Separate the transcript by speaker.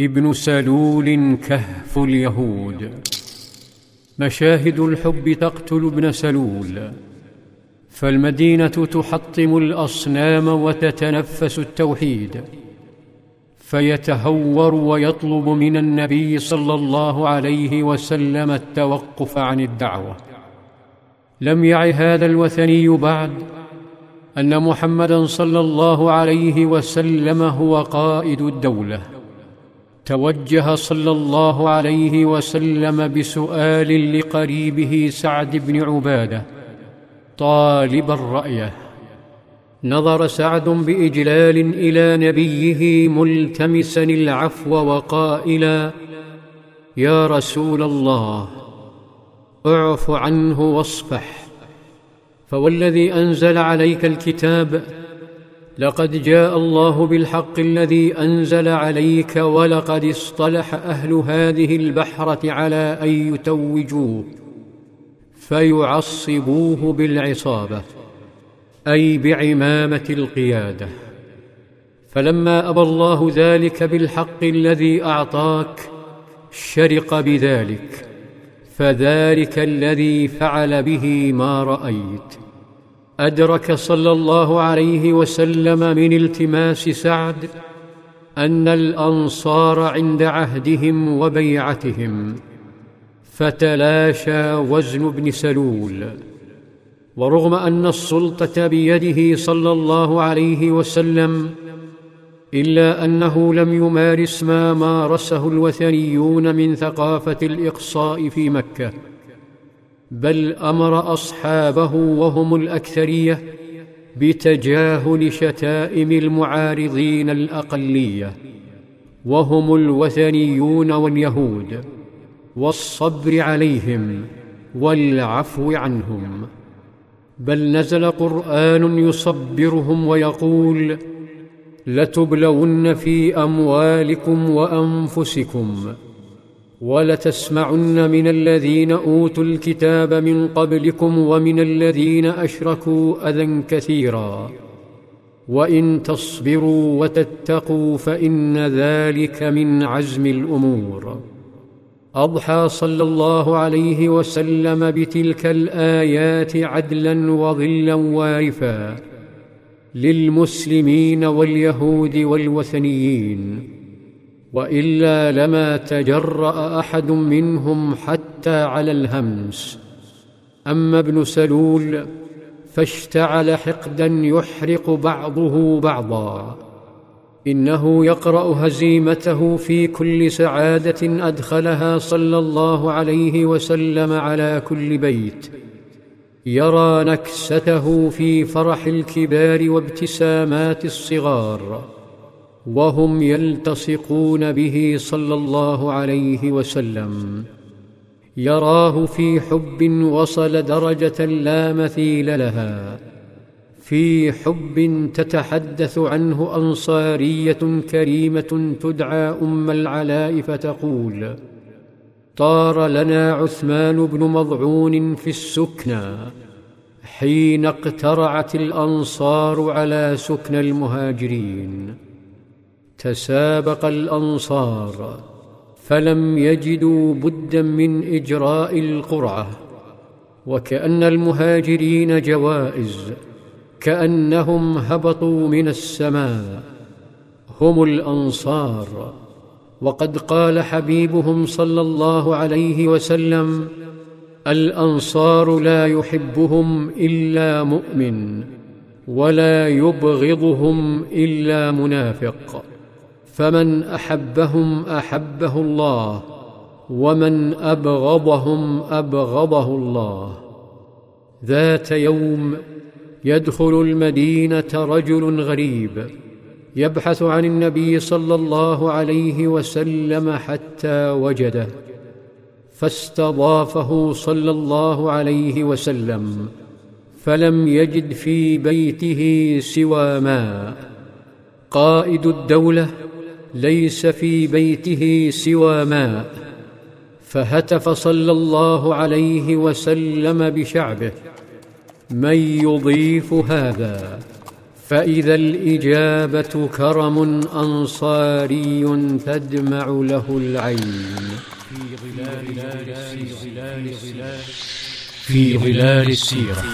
Speaker 1: ابن سلول كهف اليهود. مشاهد الحب تقتل ابن سلول. فالمدينة تحطم الأصنام وتتنفس التوحيد. فيتهور ويطلب من النبي صلى الله عليه وسلم التوقف عن الدعوة. لم يع هذا الوثني بعد أن محمدا صلى الله عليه وسلم هو قائد الدولة. توجه صلى الله عليه وسلم بسؤال لقريبه سعد بن عبادة طالبا رايه نظر سعد بإجلال إلى نبيه ملتمسا العفو وقائلا يا رسول الله أعف عنه واصفح فوالذي أنزل عليك الكتاب لقد جاء الله بالحق الذي أنزل عليك ولقد اصطلح أهل هذه البحره على أن يتوجوه فيعصبوه بالعصابة أي بعمامة القيادة. فلما أبى الله ذلك بالحق الذي أعطاك شرق بذلك فذلك الذي فعل به ما رأيت. أدرك صلى الله عليه وسلم من التماس سعد أن الأنصار عند عهدهم وبيعتهم فتلاشى وزن ابن سلول ورغم أن السلطة بيده صلى الله عليه وسلم إلا أنه لم يمارس ما مارسه الوثنيون من ثقافة الإقصاء في مكة. بل أمر أصحابه وهم الأكثرية بتجاهل شتائم المعارضين الأقلية وهم الوثنيون واليهود والصبر عليهم والعفو عنهم. بل نزل قرآن يصبرهم ويقول لتبلون في أموالكم وأنفسكم ولتسمعن من الذين أوتوا الكتاب من قبلكم ومن الذين أشركوا أذى كثيرا. وإن تصبروا وتتقوا فإن ذلك من عزم الأمور. أضحى صلى الله عليه وسلم بتلك الآيات عدلا وظلا وارفا للمسلمين واليهود والوثنيين. وإلا لما تجرأ أحد منهم حتى على الهمس. أما ابن سلول فاشتعل حقدا يحرق بعضه بعضا. إنه يقرأ هزيمته في كل سعادة أدخلها صلى الله عليه وسلم على كل بيت. يرى نكسته في فرح الكبار وابتسامات الصغار. وهم يلتصقون به صلى الله عليه وسلم. يراه في حب وصل درجة لا مثيل لها. في حب تتحدث عنه أنصارية كريمة تدعى أم العلاء فتقول طار لنا عثمان بن مضعون في السكنى. حين اقترعت الأنصار على سكنى المهاجرين. تسابق الأنصار فلم يجدوا بدا من إجراء القرعة وكأن المهاجرين جوائز كأنهم هبطوا من السماء هم الأنصار. وقد قال حبيبهم صلى الله عليه وسلم الأنصار لا يحبهم إلا مؤمن ولا يبغضهم إلا منافق. فمن أحبهم أحبه الله ومن أبغضهم أبغضه الله. ذات يوم يدخل المدينة رجل غريب يبحث عن النبي صلى الله عليه وسلم حتى وجده فاستضافه صلى الله عليه وسلم فلم يجد في بيته سوى ماء. قائد الدولة ليس في بيته سوى ماء فهتف صلى الله عليه وسلم بشعبه من يضيف هذا؟ فإذا الإجابة كرم أنصاري تدمع له العين. في ظلال السيرة. في ظلال السيره